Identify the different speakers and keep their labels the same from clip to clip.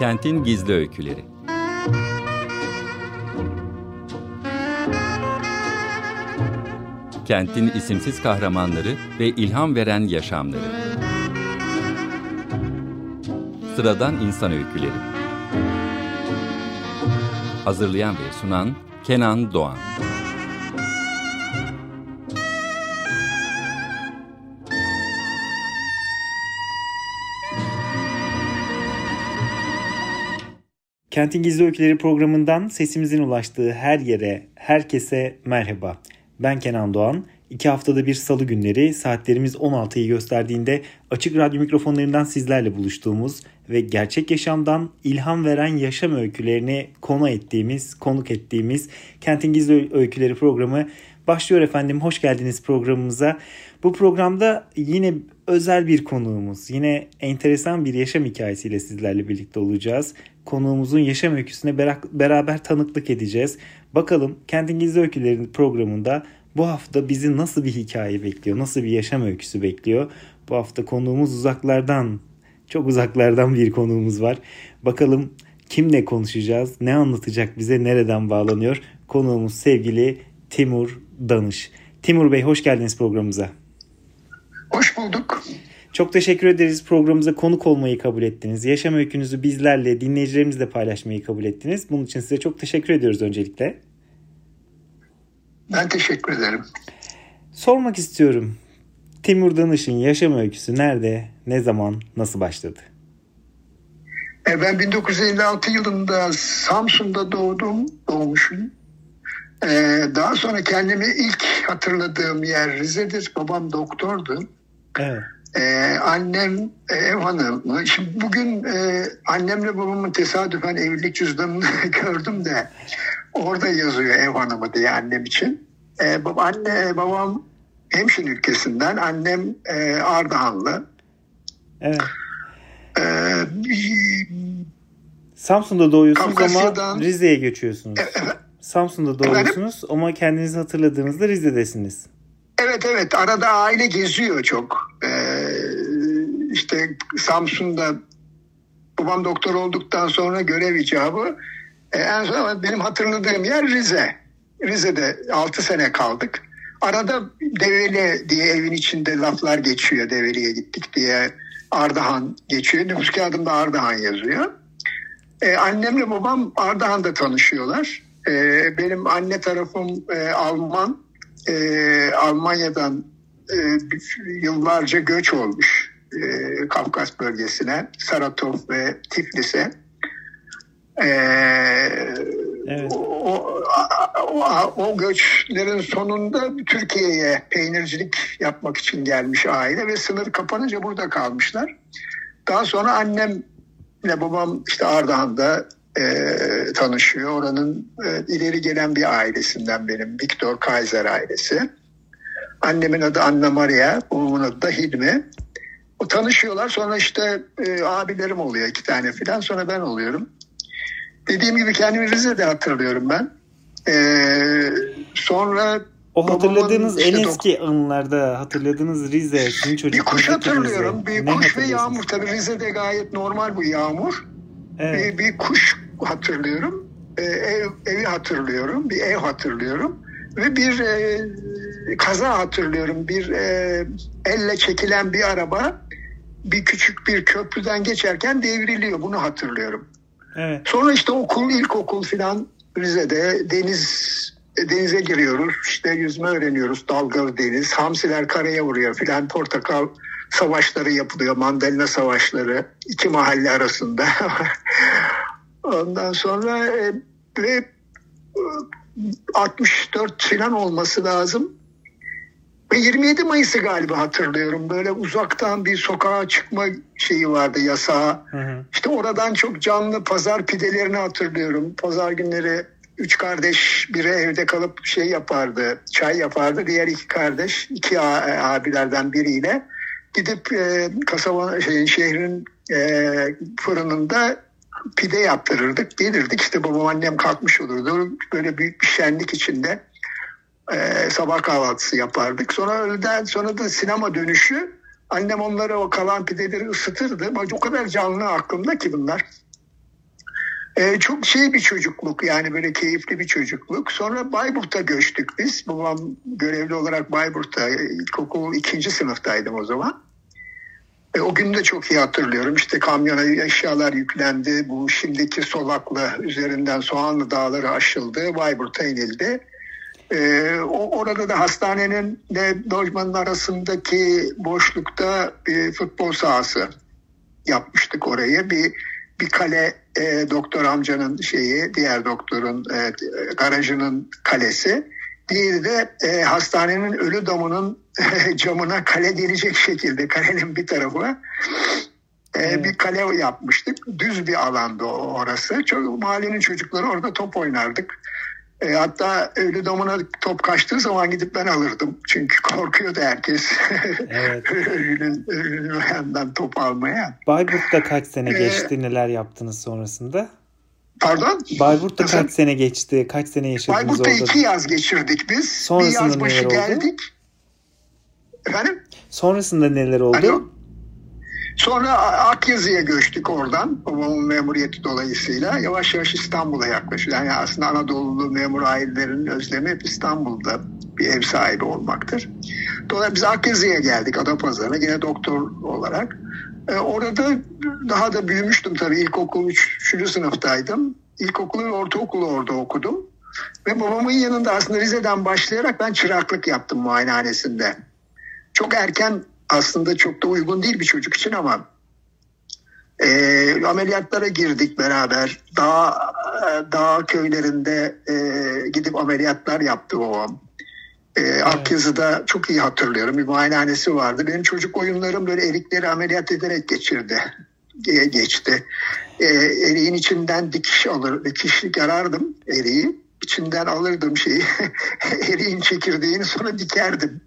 Speaker 1: Kentin Gizli Öyküleri. Kentin isimsiz kahramanları ve ilham veren yaşamları. Sıradan İnsan Öyküleri. Hazırlayan ve sunan Kenan Doğan
Speaker 2: Kentin Gizli Öyküleri programından sesimizin ulaştığı her yere, herkese merhaba. Ben Kenan Doğan. İki haftada bir salı günleri saatlerimiz 16'yı gösterdiğinde açık radyo mikrofonlarından sizlerle buluştuğumuz ve gerçek yaşamdan ilham veren yaşam öykülerini konu ettiğimiz, konuk ettiğimiz Kentin Gizli Öyküleri programı başlıyor efendim. Hoş geldiniz programımıza. Bu programda yine özel bir konuğumuz, yine enteresan bir yaşam hikayesiyle sizlerle birlikte olacağız. Konuğumuzun yaşam öyküsüne beraber tanıklık edeceğiz. Bakalım Kentin Gizli Öyküleri programında bu hafta bizi nasıl bir hikaye bekliyor, nasıl bir yaşam öyküsü bekliyor? Bu hafta konuğumuz uzaklardan, çok uzaklardan bir konuğumuz var. Bakalım kimle konuşacağız, ne anlatacak bize, nereden bağlanıyor? Konuğumuz sevgili Timur Danış. Timur Bey hoş geldiniz programımıza.
Speaker 3: Hoş bulduk.
Speaker 2: Çok teşekkür ederiz programımıza konuk olmayı kabul ettiniz. Yaşam öykünüzü bizlerle, dinleyicilerimizle paylaşmayı kabul ettiniz. Bunun için size çok teşekkür ediyoruz öncelikle.
Speaker 3: Ben teşekkür ederim.
Speaker 2: Sormak istiyorum. Timur Danış'ın yaşam öyküsü nerede, ne zaman, nasıl başladı?
Speaker 3: E ben 1956 yılında Samsun'da doğdum, doğmuşum. Ee, daha sonra kendimi ilk hatırladığım yer Rize'dir. Babam doktordu. Evet. Ee, annem e, ev hanımı. Şimdi bugün e, annemle babamın tesadüfen evlilik cüzdanını gördüm de orada yazıyor ev hanımı diye annem için. Ee, baba, anne babam Hemşin ülkesinden, annem e, Ardahanlı. Evet.
Speaker 2: Ee, Samsun'da doğuyorsunuz ama Rize'ye göçüyorsunuz. E, evet. Samsun'da Efendim? ama kendinizi hatırladığınızda Rize'desiniz.
Speaker 3: Evet evet arada aile geziyor çok. Ee, işte Samsun'da babam doktor olduktan sonra görev icabı. Ee, en son benim hatırladığım yer Rize. Rize'de 6 sene kaldık. Arada Develi diye evin içinde laflar geçiyor. Develi'ye gittik diye Ardahan geçiyor. Nüfus kağıdında Ardahan yazıyor. Ee, annemle babam Ardahan'da tanışıyorlar. Ee, benim anne tarafım e, Alman. Ee, Almanya'dan e, yıllarca göç olmuş e, Kafkas bölgesine, Saratov ve Tiflis'e. Ee, evet. o, o, o göçlerin sonunda Türkiye'ye peynircilik yapmak için gelmiş aile ve sınır kapanınca burada kalmışlar. Daha sonra annemle babam işte Ardahan'da e, tanışıyor. Oranın e, ileri gelen bir ailesinden benim. Viktor Kaiser ailesi. Annemin adı Anna Maria, babamın adı da Hilmi. O tanışıyorlar. Sonra işte e, abilerim oluyor iki tane filan. Sonra ben oluyorum. Dediğim gibi kendimi Rize'de hatırlıyorum ben. Ee, sonra
Speaker 2: o hatırladığınız işte en eski dok- anılarda hatırladığınız Rize sizin
Speaker 3: Bir kuş hatırlıyorum. Rize. Bir ne kuş ve yağmur. Tabii Rize'de gayet normal bu yağmur. Evet. Bir, bir kuş hatırlıyorum. Ee, ev, evi hatırlıyorum. Bir ev hatırlıyorum. Ve bir e, kaza hatırlıyorum. Bir e, elle çekilen bir araba bir küçük bir köprüden geçerken devriliyor. Bunu hatırlıyorum. Evet. Sonra işte okul, ilkokul filan Rize'de deniz denize giriyoruz. İşte yüzme öğreniyoruz. Dalgalı deniz. Hamsiler karaya vuruyor filan. Portakal savaşları yapılıyor. Mandalina savaşları. iki mahalle arasında. Ondan sonra e, ve 64 e, filan olması lazım. Ve 27 Mayıs'ı galiba hatırlıyorum. Böyle uzaktan bir sokağa çıkma şeyi vardı yasağı. Hı hı. İşte oradan çok canlı pazar pidelerini hatırlıyorum. Pazar günleri üç kardeş biri evde kalıp şey yapardı, çay yapardı. Diğer iki kardeş, iki abilerden biriyle gidip e, kasaba şeyin şehrin e, fırınında pide yaptırırdık. Gelirdik işte babam annem kalkmış olurdu. Böyle büyük bir şenlik içinde e, sabah kahvaltısı yapardık. Sonra öğleden sonra da sinema dönüşü annem onları o kalan pideleri ısıtırdı. O kadar canlı aklımda ki bunlar. Ee, çok şey bir çocukluk yani böyle keyifli bir çocukluk. Sonra Bayburt'a göçtük biz. Babam görevli olarak Bayburt'ta ilkokul ikinci sınıftaydım o zaman. E, o günü de çok iyi hatırlıyorum. İşte kamyona eşyalar yüklendi. Bu şimdiki Solaklı üzerinden Soğanlı Dağları aşıldı. Bayburt'a inildi. E, o, orada da hastanenin de lojmanın arasındaki boşlukta bir futbol sahası yapmıştık orayı. Bir bir kale e, doktor amcanın şeyi, diğer doktorun e, garajının kalesi. Diğeri de e, hastanenin ölü damının camına kale gelecek şekilde kalenin bir tarafı e, bir kale yapmıştık. Düz bir alandı orası. Çok, mahallenin çocukları orada top oynardık. E, hatta ölü damına top kaçtığı zaman gidip ben alırdım. Çünkü korkuyordu herkes. Evet. ölünün, ölünün top almaya.
Speaker 2: Bayburt'ta kaç sene geçti? Ee, neler yaptınız sonrasında?
Speaker 3: Pardon?
Speaker 2: Bayburt'ta Nasıl? kaç sene geçti? Kaç sene yaşadınız
Speaker 3: Bayburt'ta orada? iki yaz geçirdik biz. Sonrasında bir yaz başı geldik. Efendim?
Speaker 2: Sonrasında neler oldu? Alo?
Speaker 3: Sonra Akyazı'ya göçtük oradan. Babamın memuriyeti dolayısıyla. Yavaş yavaş İstanbul'a yaklaşıyor. Yani aslında Anadolu'lu memur ailelerinin özlemi hep İstanbul'da bir ev sahibi olmaktır. Dolayısıyla biz Akyazı'ya geldik Adapazarı'na yine doktor olarak. Ee, orada daha da büyümüştüm tabii. İlkokul 3. sınıftaydım. İlkokulu ve ortaokulu orada okudum. Ve babamın yanında aslında Rize'den başlayarak ben çıraklık yaptım muayenehanesinde. Çok erken aslında çok da uygun değil bir çocuk için ama e, ameliyatlara girdik beraber. Dağ, dağ köylerinde e, gidip ameliyatlar yaptı babam. E, evet. Akyazı'da çok iyi hatırlıyorum. Bir muayenehanesi vardı. Benim çocuk oyunlarım böyle erikleri ameliyat ederek geçirdi. Geçti. E, eriğin içinden dikiş alır, dikiş yarardım eriği. İçinden alırdım şeyi. eriğin çekirdeğini sonra dikerdim.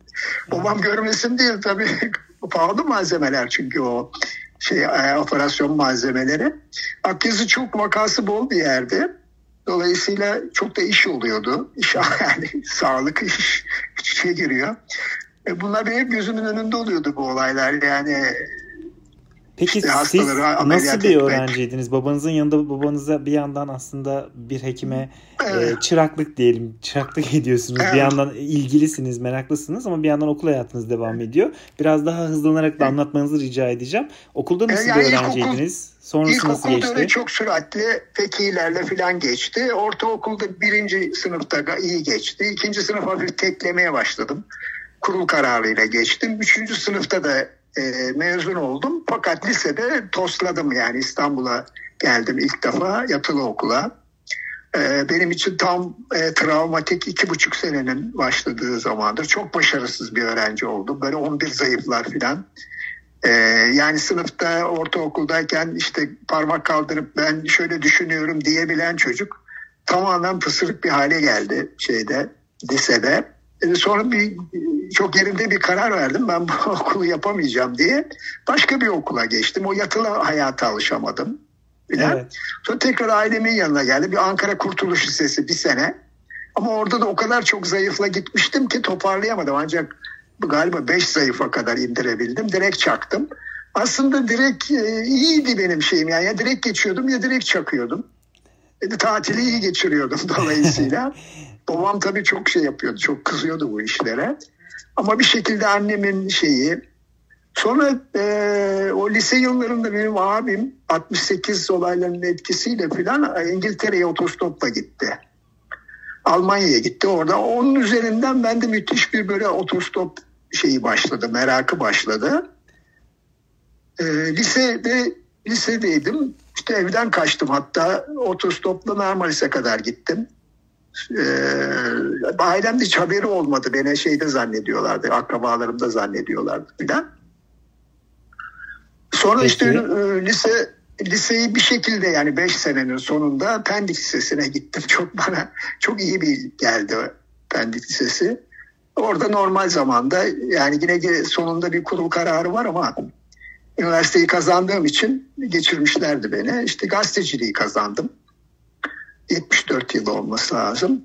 Speaker 3: Babam görmesin diye tabii pahalı malzemeler çünkü o şey e, operasyon malzemeleri. Akyazı çok vakası bol bir yerde. Dolayısıyla çok da iş oluyordu. İş yani sağlık iş içe giriyor. E, bunlar benim gözümün önünde oluyordu bu olaylar. Yani
Speaker 2: Peki işte siz nasıl bir öğrenciydiniz? Babanızın yanında babanıza bir yandan aslında bir hekime evet. e, çıraklık diyelim. Çıraklık ediyorsunuz. Evet. Bir yandan ilgilisiniz, meraklısınız ama bir yandan okul hayatınız devam ediyor. Biraz daha hızlanarak da anlatmanızı rica edeceğim. Okulda nasıl yani bir öğrenciydiniz? Sonrası nasıl geçti?
Speaker 3: İlkokulda çok süratli pekilerle falan geçti. Ortaokulda birinci sınıfta iyi geçti. İkinci sınıf hafif teklemeye başladım. Kurul kararıyla geçtim. Üçüncü sınıfta da e, mezun oldum. Fakat lisede tosladım yani İstanbul'a geldim ilk defa yatılı okula. E, benim için tam e, travmatik iki buçuk senenin başladığı zamandır. Çok başarısız bir öğrenci oldum. Böyle 11 zayıflar filan. E, yani sınıfta ortaokuldayken işte parmak kaldırıp ben şöyle düşünüyorum diyebilen çocuk tamamen pısırık bir hale geldi şeyde lisede. E, sonra bir çok yerinde bir karar verdim. Ben bu okulu yapamayacağım diye. Başka bir okula geçtim. O yatılı hayata alışamadım. Evet. Sonra tekrar ailemin yanına geldi. Bir Ankara Kurtuluş Lisesi bir sene. Ama orada da o kadar çok zayıfla gitmiştim ki toparlayamadım. Ancak galiba 5 zayıfa kadar indirebildim. Direkt çaktım. Aslında direkt e, iyiydi benim şeyim. Yani ya direkt geçiyordum ya direkt çakıyordum. E, tatili iyi geçiriyordum dolayısıyla. Babam tabii çok şey yapıyordu. Çok kızıyordu bu işlere. Ama bir şekilde annemin şeyi. Sonra e, o lise yıllarında benim abim 68 olaylarının etkisiyle filan İngiltere'ye otostopla gitti. Almanya'ya gitti orada. Onun üzerinden ben de müthiş bir böyle otostop şeyi başladı, merakı başladı. E, lisede lisedeydim. İşte evden kaçtım hatta otostopla Marmaris'e kadar gittim. Ee, ailemde hiç haberi olmadı. Beni şeyde zannediyorlardı. Akrabalarım da zannediyorlardı filan. Sonra Peki. işte e, lise liseyi bir şekilde yani 5 senenin sonunda Pendik Lisesi'ne gittim. Çok bana çok iyi bir geldi Pendik Lisesi. Orada normal zamanda yani yine sonunda bir kurul kararı var ama üniversiteyi kazandığım için geçirmişlerdi beni. İşte gazeteciliği kazandım. 74 yıl olması lazım.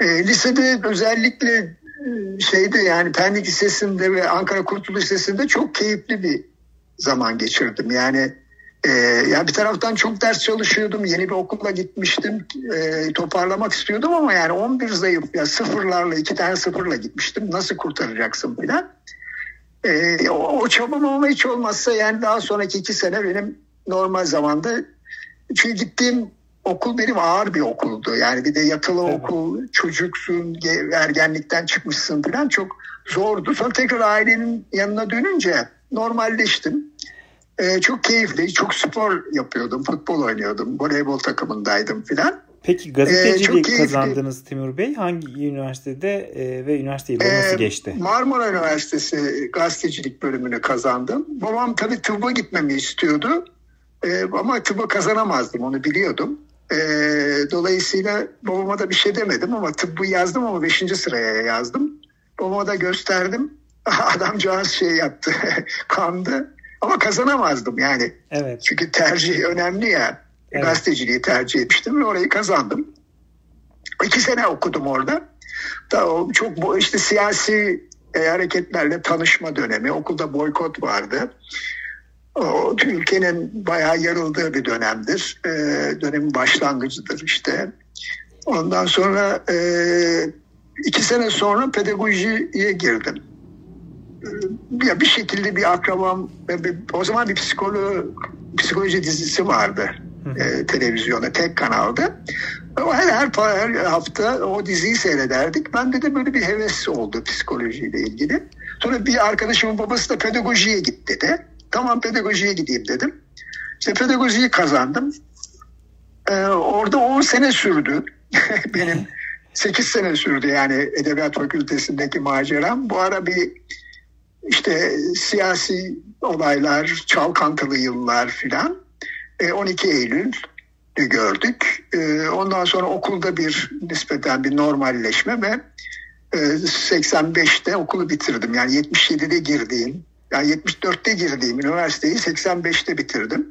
Speaker 3: E, lisede özellikle e, şeyde yani Pendik Lisesi'nde ve Ankara Kurtuluş Lisesi'nde çok keyifli bir zaman geçirdim. Yani Ee, yani bir taraftan çok ders çalışıyordum. Yeni bir okula gitmiştim. Ee, toparlamak istiyordum ama yani 11 zayıf ya sıfırlarla iki tane sıfırla gitmiştim. Nasıl kurtaracaksın filan. Ee, o, o çabam ama hiç olmazsa yani daha sonraki iki sene benim normal zamanda çünkü gittiğim okul benim ağır bir okuldu. Yani bir de yatılı evet. okul, çocuksun, ergenlikten çıkmışsın falan çok zordu. Sonra tekrar ailenin yanına dönünce normalleştim. Ee, çok keyifli, çok spor yapıyordum, futbol oynuyordum, voleybol takımındaydım filan.
Speaker 2: Peki gazetecilik ee, kazandınız Timur Bey. Hangi üniversitede e, ve üniversite nasıl ee, geçti?
Speaker 3: Marmara Üniversitesi gazetecilik bölümünü kazandım. Babam tabii tıbba gitmemi istiyordu. E, ama tıbba kazanamazdım onu biliyordum. E, dolayısıyla babama da bir şey demedim ama tıbbı yazdım ama 5. sıraya yazdım. Babama da gösterdim. Adamcağız şey yaptı, kandı. Ama kazanamazdım yani. Evet. Çünkü tercih önemli ya. Evet. Gazeteciliği tercih etmiştim ve orayı kazandım. İki sene okudum orada. Da o çok işte siyasi e, hareketlerle tanışma dönemi. Okulda boykot vardı. O ülkenin bayağı yarıldığı bir dönemdir. E, dönemin başlangıcıdır işte. Ondan sonra e, iki sene sonra pedagojiye girdim. Ya bir şekilde bir akrabam, o zaman bir psikolo, psikoloji dizisi vardı e, televizyona, tek kanalda. O her, her, her hafta o diziyi seyrederdik. Ben de de böyle bir heves oldu psikolojiyle ilgili. Sonra bir arkadaşımın babası da pedagojiye git dedi. Tamam pedagojiye gideyim dedim. İşte pedagojiyi kazandım. Ee, orada 10 sene sürdü. Benim 8 sene sürdü yani Edebiyat Fakültesindeki maceram. Bu ara bir işte siyasi olaylar, çalkantılı yıllar filan. 12 e, Eylül gördük. E, ondan sonra okulda bir nispeten bir normalleşme ve 85'te e, okulu bitirdim. Yani 77'de girdiğim, yani 74'te girdiğim üniversiteyi 85'te bitirdim.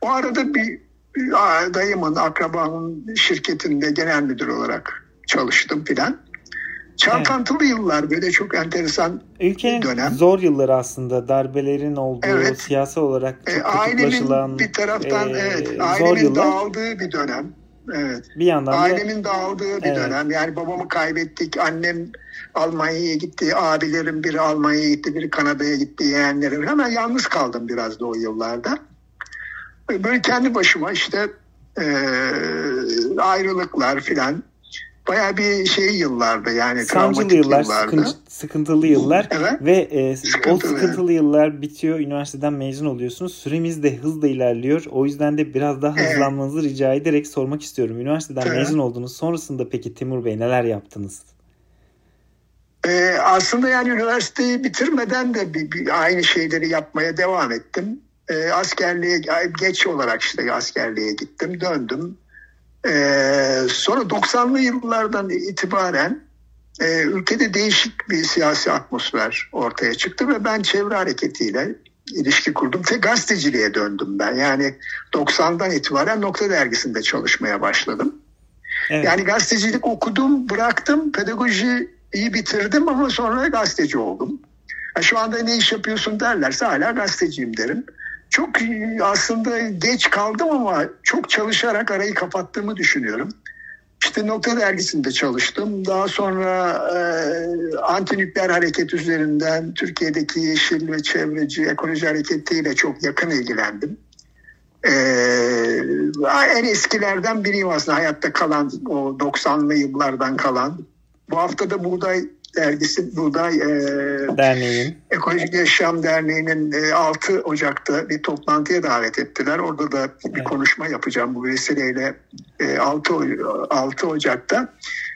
Speaker 3: O arada bir dayımın, akrabamın şirketinde genel müdür olarak çalıştım filan. Çalkantılı evet. yıllar böyle çok enteresan
Speaker 2: Ülkenin dönem. zor yılları aslında darbelerin olduğu evet. siyasi olarak
Speaker 3: çok e, ailemin bir taraftan e, evet ailemin zor yıllar. dağıldığı bir dönem. Evet. Bir yandan ailemin da, dağıldığı bir evet. dönem. Yani babamı kaybettik. Annem Almanya'ya gitti. Abilerim biri Almanya'ya gitti, biri Kanada'ya gitti. Yeğenlerim. Hemen yalnız kaldım biraz da o yıllarda. Böyle kendi başıma işte e, ayrılıklar filan Baya bir şey yıllarda yani
Speaker 2: Sancılı yıllar, yıllarda. sıkıntılı yıllar evet. ve e, sıkıntılı. o sıkıntılı yıllar bitiyor. Üniversiteden mezun oluyorsunuz. Süremiz de hızla ilerliyor. O yüzden de biraz daha hızlanmanızı evet. rica ederek sormak istiyorum. Üniversiteden evet. mezun oldunuz. Sonrasında peki Timur Bey neler yaptınız?
Speaker 3: Ee, aslında yani üniversiteyi bitirmeden de bir, bir aynı şeyleri yapmaya devam ettim. Ee, askerliğe geç olarak işte askerliğe gittim, döndüm. Ee, sonra 90'lı yıllardan itibaren e, ülkede değişik bir siyasi atmosfer ortaya çıktı ve ben çevre hareketiyle ilişki kurdum. Tek gazeteciliğe döndüm ben. Yani 90'dan itibaren Nokta Dergisi'nde çalışmaya başladım. Evet. Yani gazetecilik okudum, bıraktım, pedagojiyi bitirdim ama sonra gazeteci oldum. Yani şu anda ne iş yapıyorsun derlerse hala gazeteciyim derim çok aslında geç kaldım ama çok çalışarak arayı kapattığımı düşünüyorum. İşte Nokta Dergisi'nde çalıştım. Daha sonra e, antinükleer hareket üzerinden Türkiye'deki yeşil ve çevreci ekoloji hareketiyle çok yakın ilgilendim. E, en eskilerden biriyim aslında hayatta kalan o 90'lı yıllardan kalan. Bu hafta da Buğday Dergisi Buğday e, Derneği'nin Ekolojik Yaşam Derneği'nin e, 6 Ocak'ta bir toplantıya davet ettiler. Orada da bir evet. konuşma yapacağım bu vesileyle e, 6, 6 Ocak'ta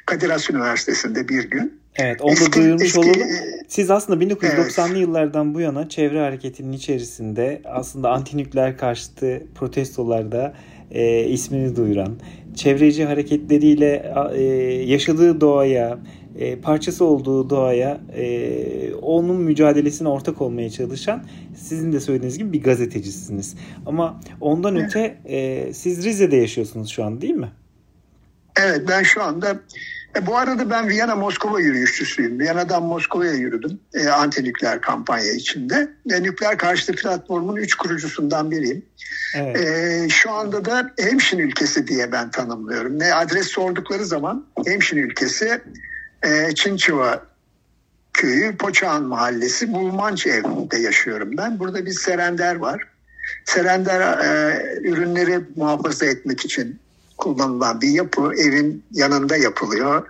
Speaker 3: Kadir Has Üniversitesi'nde bir gün.
Speaker 2: Evet onu da duyurmuş eski, olalım. Siz aslında 1990'lı evet. yıllardan bu yana çevre hareketinin içerisinde aslında antinükleer karşıtı protestolarda e, ismini duyuran, çevreci hareketleriyle e, yaşadığı doğaya, e, parçası olduğu doğaya e, onun mücadelesine ortak olmaya çalışan sizin de söylediğiniz gibi bir gazetecisiniz. Ama ondan öte e, siz Rize'de yaşıyorsunuz şu an değil mi?
Speaker 3: Evet ben şu anda E, bu arada ben Viyana Moskova yürüyüşçüsüyüm. Viyana'dan Moskova'ya yürüdüm e, anti-nükleer kampanya içinde. E, nükleer karşıtı platformun üç kurucusundan biriyim. Evet. E, şu anda da Hemşin ülkesi diye ben tanımlıyorum. Ne adres sordukları zaman Hemşin ülkesi e, Çinçiva köyü Poçağan mahallesi Bulmanç evinde yaşıyorum ben. Burada bir serender var. Serender e, ürünleri muhafaza etmek için kullanılan bir yapı evin yanında yapılıyor.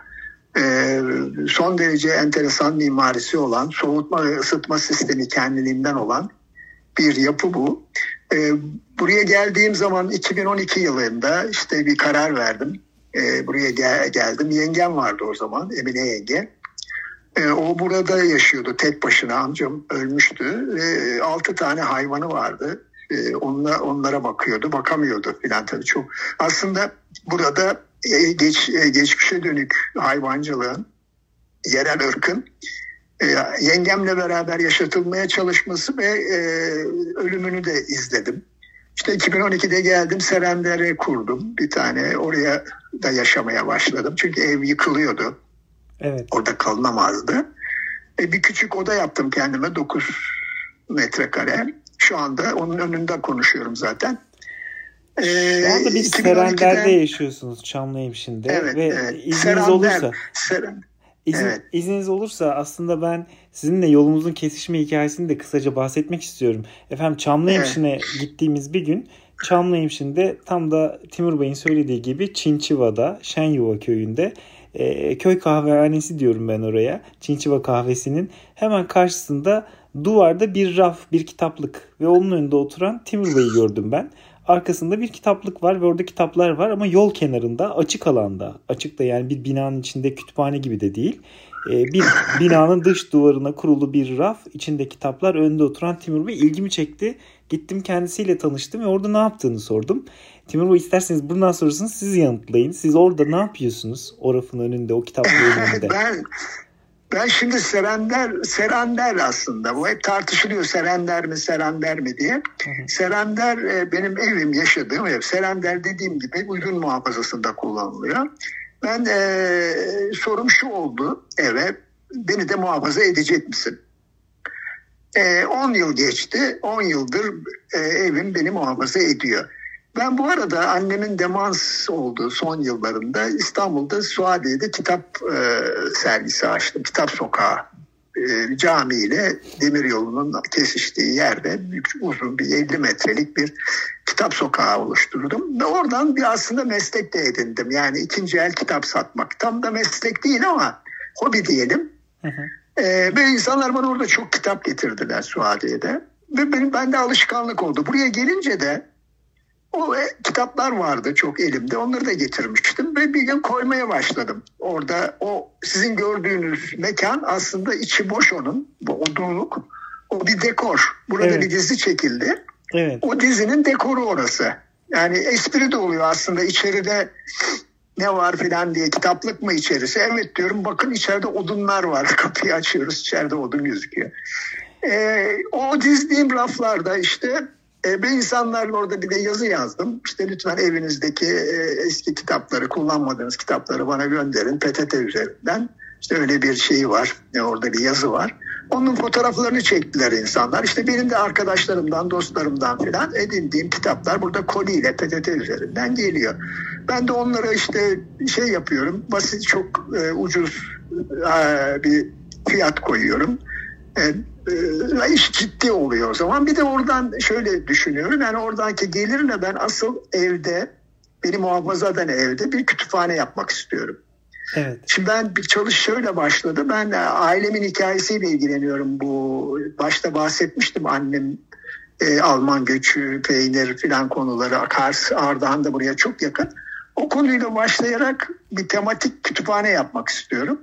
Speaker 3: Ee, son derece enteresan mimarisi olan, soğutma ve ısıtma sistemi kendiliğinden olan bir yapı bu. Ee, buraya geldiğim zaman 2012 yılında işte bir karar verdim. Ee, buraya gel geldim. Yengem vardı o zaman, Emine yenge. Ee, o burada yaşıyordu tek başına. Amcam ölmüştü. Ee, altı tane hayvanı vardı e, onla, onlara bakıyordu, bakamıyordu filan tabii çok. Aslında burada e, geç, e, geçmişe dönük hayvancılığın, yerel ırkın e, yengemle beraber yaşatılmaya çalışması ve e, ölümünü de izledim. İşte 2012'de geldim Serender'e kurdum bir tane oraya da yaşamaya başladım. Çünkü ev yıkılıyordu. Evet. Orada kalınamazdı. E, bir küçük oda yaptım kendime 9 metrekare. Şu anda onun önünde konuşuyorum zaten.
Speaker 2: Ee, Şu anda biz Serender'de yaşıyorsunuz Çamlıhemşin'de
Speaker 3: evet,
Speaker 2: ve
Speaker 3: evet.
Speaker 2: izniniz Serender, olursa Seren, izin, evet. izniniz olursa aslında ben sizinle yolumuzun kesişme hikayesini de kısaca bahsetmek istiyorum. Efendim Çamlıhemşin'e evet. gittiğimiz bir gün Çamlıhemşin'de tam da Timur Bey'in söylediği gibi Çinçiva'da Şenyuva köyünde e, köy kahvehanesi diyorum ben oraya. Çinçiva kahvesinin hemen karşısında duvarda bir raf, bir kitaplık ve onun önünde oturan Timur Bey'i gördüm ben. Arkasında bir kitaplık var ve orada kitaplar var ama yol kenarında açık alanda. Açık da yani bir binanın içinde kütüphane gibi de değil. Ee, bir binanın dış duvarına kurulu bir raf, içinde kitaplar, önünde oturan Timur Bey ilgimi çekti. Gittim kendisiyle tanıştım ve orada ne yaptığını sordum. Timur Bey isterseniz bundan sonrasını siz yanıtlayın. Siz orada ne yapıyorsunuz? O rafın önünde, o kitaplığın önünde.
Speaker 3: ben ben şimdi Serender, Serender aslında. Bu hep tartışılıyor Serender mi, Serender mi diye. Serender e, benim evim, yaşadığım ev. Serender dediğim gibi uygun muhafazasında kullanılıyor. Ben e, sorum şu oldu eve, beni de muhafaza edecek misin? 10 e, yıl geçti, 10 yıldır e, evim beni muhafaza ediyor. Ben bu arada annemin demans olduğu son yıllarında İstanbul'da Suadiye'de kitap e, sergisi açtım. Kitap Sokağı e, cami ile demir yolunun kesiştiği yerde uzun bir 50 metrelik bir kitap sokağı oluşturdum. Ve oradan bir aslında meslek de edindim. Yani ikinci el kitap satmak. Tam da meslek değil ama hobi diyelim. Hı hı. Ee, ve insanlar bana orada çok kitap getirdiler Suadiye'de. Ve benim bende alışkanlık oldu. Buraya gelince de o kitaplar vardı çok elimde. Onları da getirmiştim ve bir gün koymaya başladım. Orada o sizin gördüğünüz mekan aslında içi boş onun. Bu odunluk. O bir dekor. Burada evet. bir dizi çekildi. Evet. O dizinin dekoru orası. Yani espri de oluyor aslında içeride ne var filan diye kitaplık mı içerisi? Evet diyorum bakın içeride odunlar var. Kapıyı açıyoruz içeride odun gözüküyor. Ee, o dizdiğim raflarda işte e, ben insanlarla orada bir de yazı yazdım. İşte lütfen evinizdeki e, eski kitapları, kullanmadığınız kitapları bana gönderin PTT üzerinden. İşte öyle bir şey var, e, orada bir yazı var. Onun fotoğraflarını çektiler insanlar. İşte benim de arkadaşlarımdan, dostlarımdan filan edindiğim kitaplar burada koliyle PTT üzerinden geliyor. Ben de onlara işte şey yapıyorum, basit çok e, ucuz e, bir fiyat koyuyorum. E, iş ciddi oluyor o zaman. Bir de oradan şöyle düşünüyorum. Yani oradaki gelirle ben asıl evde, beni muhafaza eden evde bir kütüphane yapmak istiyorum. Evet. Şimdi ben bir çalış şöyle başladı. Ben ailemin hikayesiyle ilgileniyorum. Bu başta bahsetmiştim annem e, Alman göçü, peynir filan konuları. Kars, Ardahan da buraya çok yakın. O konuyla başlayarak bir tematik kütüphane yapmak istiyorum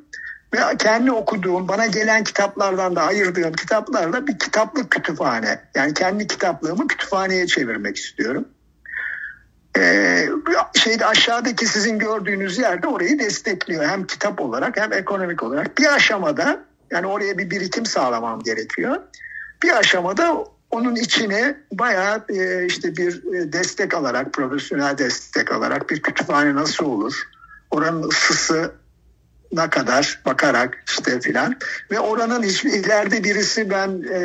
Speaker 3: ve kendi okuduğum, bana gelen kitaplardan da ayırdığım kitaplarla bir kitaplık kütüphane. Yani kendi kitaplığımı kütüphaneye çevirmek istiyorum. Ee, şeyde aşağıdaki sizin gördüğünüz yerde orayı destekliyor. Hem kitap olarak hem ekonomik olarak. Bir aşamada yani oraya bir birikim sağlamam gerekiyor. Bir aşamada onun içine bayağı e, işte bir e, destek alarak, profesyonel destek alarak bir kütüphane nasıl olur? Oranın ısısı na kadar bakarak işte filan ve oranın hiçbir ileride birisi ben e,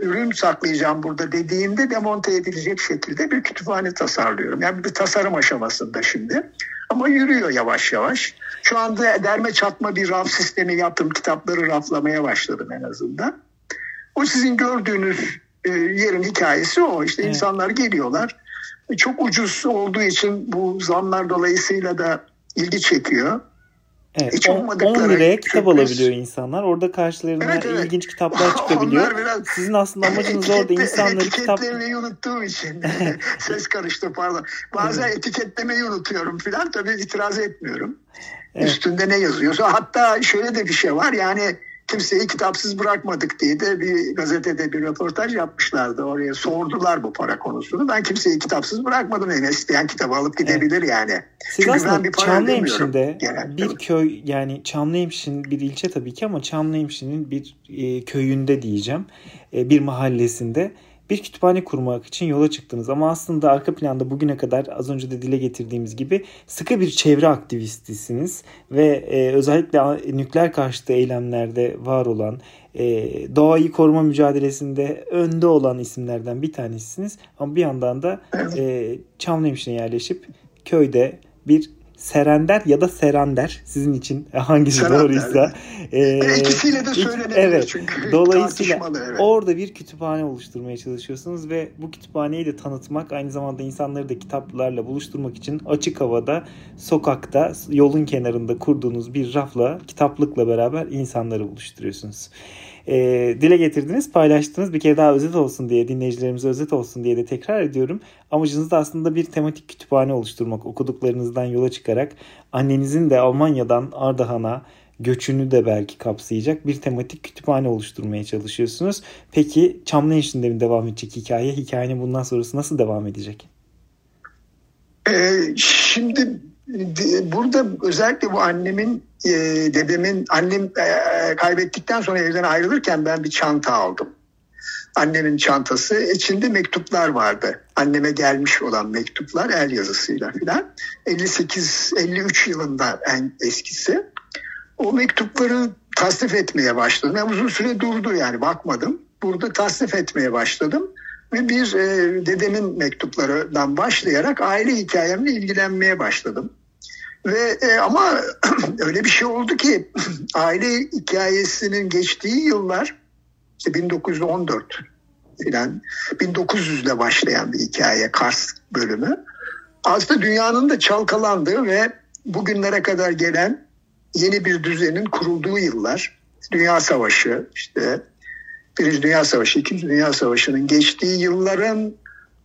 Speaker 3: ürün saklayacağım burada dediğinde demonte edilecek şekilde bir kütüphane tasarlıyorum. Yani bir tasarım aşamasında şimdi ama yürüyor yavaş yavaş. Şu anda derme çatma bir raf sistemi yaptım. Kitapları raflamaya başladım en azından. O sizin gördüğünüz e, yerin hikayesi o. İşte evet. insanlar geliyorlar. E, çok ucuz olduğu için bu zamlar dolayısıyla da ilgi çekiyor.
Speaker 2: Evet, Hiç 10, 10 liraya kitap alabiliyor insanlar. Orada karşılarına evet, evet. ilginç kitaplar çıkabiliyor. Biraz, Sizin aslında amacınız orada insanları kitap...
Speaker 3: Etiketlemeyi unuttuğum için ses karıştı pardon. Bazen evet. etiketlemeyi unutuyorum falan. Tabii itiraz etmiyorum. Evet. Üstünde ne yazıyorsa. Hatta şöyle de bir şey var yani kimseyi kitapsız bırakmadık diye de bir gazetede bir röportaj yapmışlardı. Oraya sordular bu para konusunu. Ben kimseyi kitapsız bırakmadım. Yani isteyen kitabı alıp gidebilir evet. yani.
Speaker 2: Siz Çünkü ben bir Çamlıhemşin'de bir köy yani Çamlıhemşin bir ilçe tabii ki ama Çamlıhemşin'in bir e, köyünde diyeceğim. E, bir mahallesinde bir kütüphane kurmak için yola çıktınız. Ama aslında arka planda bugüne kadar az önce de dile getirdiğimiz gibi sıkı bir çevre aktivistisiniz ve e, özellikle nükleer karşıtı eylemlerde var olan e, doğayı koruma mücadelesinde önde olan isimlerden bir tanesisiniz. Ama bir yandan da e, Çamlıhemşin'e yerleşip köyde bir Serender ya da Serander sizin için hangisi Serender. doğruysa.
Speaker 3: E, İkisiyle de söylenebilir evet, çünkü
Speaker 2: Dolayısıyla evet. orada bir kütüphane oluşturmaya çalışıyorsunuz ve bu kütüphaneyi de tanıtmak aynı zamanda insanları da kitaplarla buluşturmak için açık havada, sokakta, yolun kenarında kurduğunuz bir rafla, kitaplıkla beraber insanları buluşturuyorsunuz e, dile getirdiniz, paylaştınız. Bir kere daha özet olsun diye, dinleyicilerimize özet olsun diye de tekrar ediyorum. Amacınız da aslında bir tematik kütüphane oluşturmak. Okuduklarınızdan yola çıkarak annenizin de Almanya'dan Ardahan'a göçünü de belki kapsayacak bir tematik kütüphane oluşturmaya çalışıyorsunuz. Peki Çamlı Eşliğinde mi devam edecek hikaye? Hikayenin bundan sonrası nasıl devam edecek?
Speaker 3: Ee, şimdi burada özellikle bu annemin e, dedemin annem e, kaybettikten sonra evden ayrılırken ben bir çanta aldım. Annemin çantası içinde mektuplar vardı. Anneme gelmiş olan mektuplar el yazısıyla filan. 58-53 yılında en eskisi. O mektupları tasnif etmeye başladım. Yani uzun süre durdu yani bakmadım. Burada tasnif etmeye başladım. Ve bir e, dedemin mektuplarından başlayarak aile hikayemle ilgilenmeye başladım. Ve e, ama öyle bir şey oldu ki aile hikayesinin geçtiği yıllar işte 1914 filan 1900'de başlayan bir hikaye Kars bölümü. Aslında dünyanın da çalkalandığı ve bugünlere kadar gelen yeni bir düzenin kurulduğu yıllar. Dünya Savaşı işte Birinci Dünya Savaşı, İkinci Dünya Savaşı'nın geçtiği yılların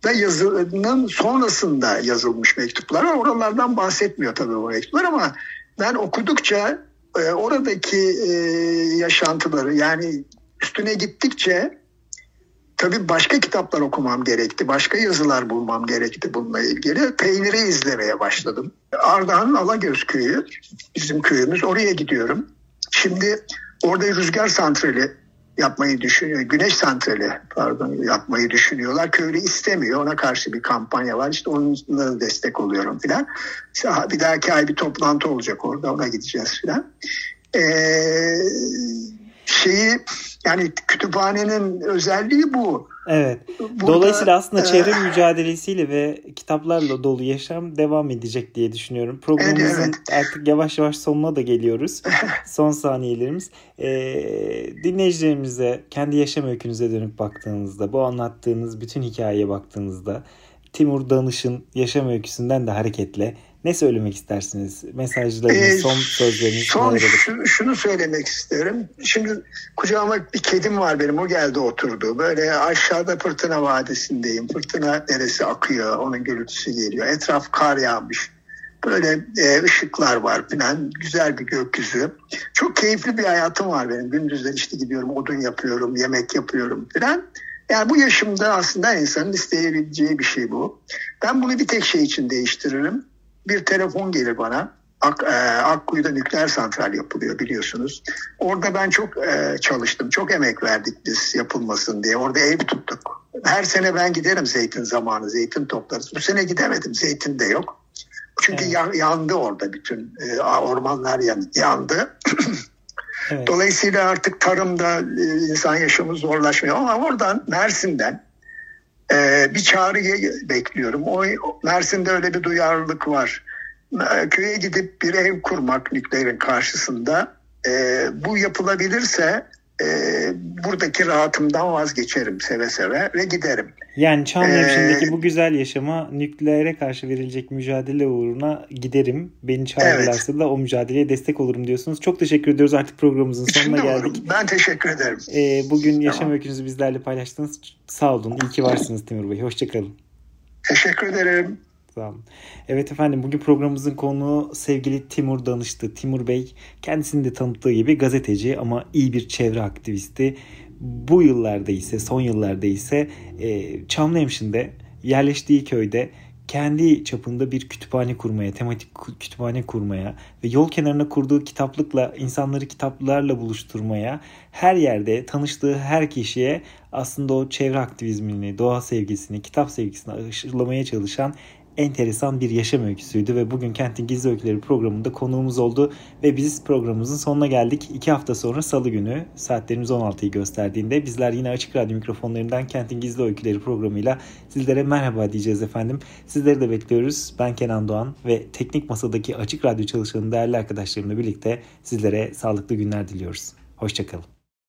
Speaker 3: da yazının sonrasında yazılmış mektuplar. Oralardan bahsetmiyor tabii o mektuplar ama ben okudukça e, oradaki e, yaşantıları yani üstüne gittikçe tabii başka kitaplar okumam gerekti. Başka yazılar bulmam gerekti bununla ilgili. Peyniri izlemeye başladım. Ardahan Alagöz köyü bizim köyümüz. Oraya gidiyorum. Şimdi orada rüzgar santrali yapmayı düşünüyor. Güneş santrali pardon yapmayı düşünüyorlar. Köylü istemiyor. Ona karşı bir kampanya var. İşte onunla destek oluyorum filan. Bir dahaki ay bir toplantı olacak orada. Ona gideceğiz filan. Ee, şeyi yani kütüphanenin özelliği bu.
Speaker 2: Evet. Burada, Dolayısıyla aslında e, çevre mücadelesiyle ve kitaplarla dolu yaşam devam edecek diye düşünüyorum. Programımızın evet, evet. artık yavaş yavaş sonuna da geliyoruz. Son saniyelerimiz. Ee, dinleyicilerimize kendi yaşam öykünüze dönüp baktığınızda, bu anlattığınız bütün hikayeye baktığınızda Timur Danış'ın yaşam öyküsünden de hareketle ne söylemek istersiniz? Mesajlarınız, ee, son sözleriniz.
Speaker 3: Son şunu, şunu söylemek isterim. Şimdi kucağıma bir kedim var benim. O geldi oturdu. Böyle aşağıda Fırtına Vadisi'ndeyim. Fırtına neresi akıyor. Onun gürültüsü geliyor. Etraf kar yağmış. Böyle e, ışıklar var falan. Güzel bir gökyüzü. Çok keyifli bir hayatım var benim. Gündüzler işte gidiyorum, odun yapıyorum, yemek yapıyorum falan. Yani bu yaşımda aslında insanın isteyebileceği bir şey bu. Ben bunu bir tek şey için değiştiririm bir telefon gelir bana. Ak, e, Akkuyu'da nükleer santral yapılıyor biliyorsunuz. Orada ben çok e, çalıştım. Çok emek verdik biz yapılmasın diye. Orada ev tuttuk. Her sene ben giderim zeytin zamanı. Zeytin toplarız. Bu sene gidemedim. Zeytin de yok. Çünkü evet. yandı orada bütün e, ormanlar yandı. evet. Dolayısıyla artık tarımda e, insan yaşamı zorlaşmıyor ama oradan Mersin'den e, bir çağrı bekliyorum. O Mersin'de öyle bir duyarlılık var. Köye gidip bir ev kurmak nükleerin karşısında bu yapılabilirse e, buradaki rahatımdan vazgeçerim seve seve ve giderim.
Speaker 2: Yani Çamlıhemşin'deki ee, bu güzel yaşama nükleere karşı verilecek mücadele uğruna giderim. Beni çağırırlarsa evet. da o mücadeleye destek olurum diyorsunuz. Çok teşekkür ediyoruz artık programımızın sonuna geldik.
Speaker 3: Ben teşekkür ederim.
Speaker 2: Ee, bugün yaşam tamam. öykünüzü bizlerle paylaştınız. Sağ olun. İyi ki varsınız Timur Bey. Hoşçakalın.
Speaker 3: Teşekkür ederim.
Speaker 2: Olun. Evet efendim bugün programımızın konuğu sevgili Timur Danıştı. Timur Bey kendisini de tanıttığı gibi gazeteci ama iyi bir çevre aktivisti. Bu yıllarda ise son yıllarda ise e, Çamlıhemşin'de yerleştiği köyde kendi çapında bir kütüphane kurmaya, tematik kütüphane kurmaya ve yol kenarına kurduğu kitaplıkla insanları kitaplarla buluşturmaya, her yerde tanıştığı her kişiye aslında o çevre aktivizmini, doğa sevgisini, kitap sevgisini aşılamaya çalışan enteresan bir yaşam öyküsüydü ve bugün Kentin Gizli Öyküleri programında konuğumuz oldu ve biz programımızın sonuna geldik. İki hafta sonra salı günü saatlerimiz 16'yı gösterdiğinde bizler yine Açık Radyo mikrofonlarından Kentin Gizli Öyküleri programıyla sizlere merhaba diyeceğiz efendim. Sizleri de bekliyoruz. Ben Kenan Doğan ve teknik masadaki Açık Radyo çalışanı değerli arkadaşlarımla birlikte sizlere sağlıklı günler diliyoruz. Hoşçakalın.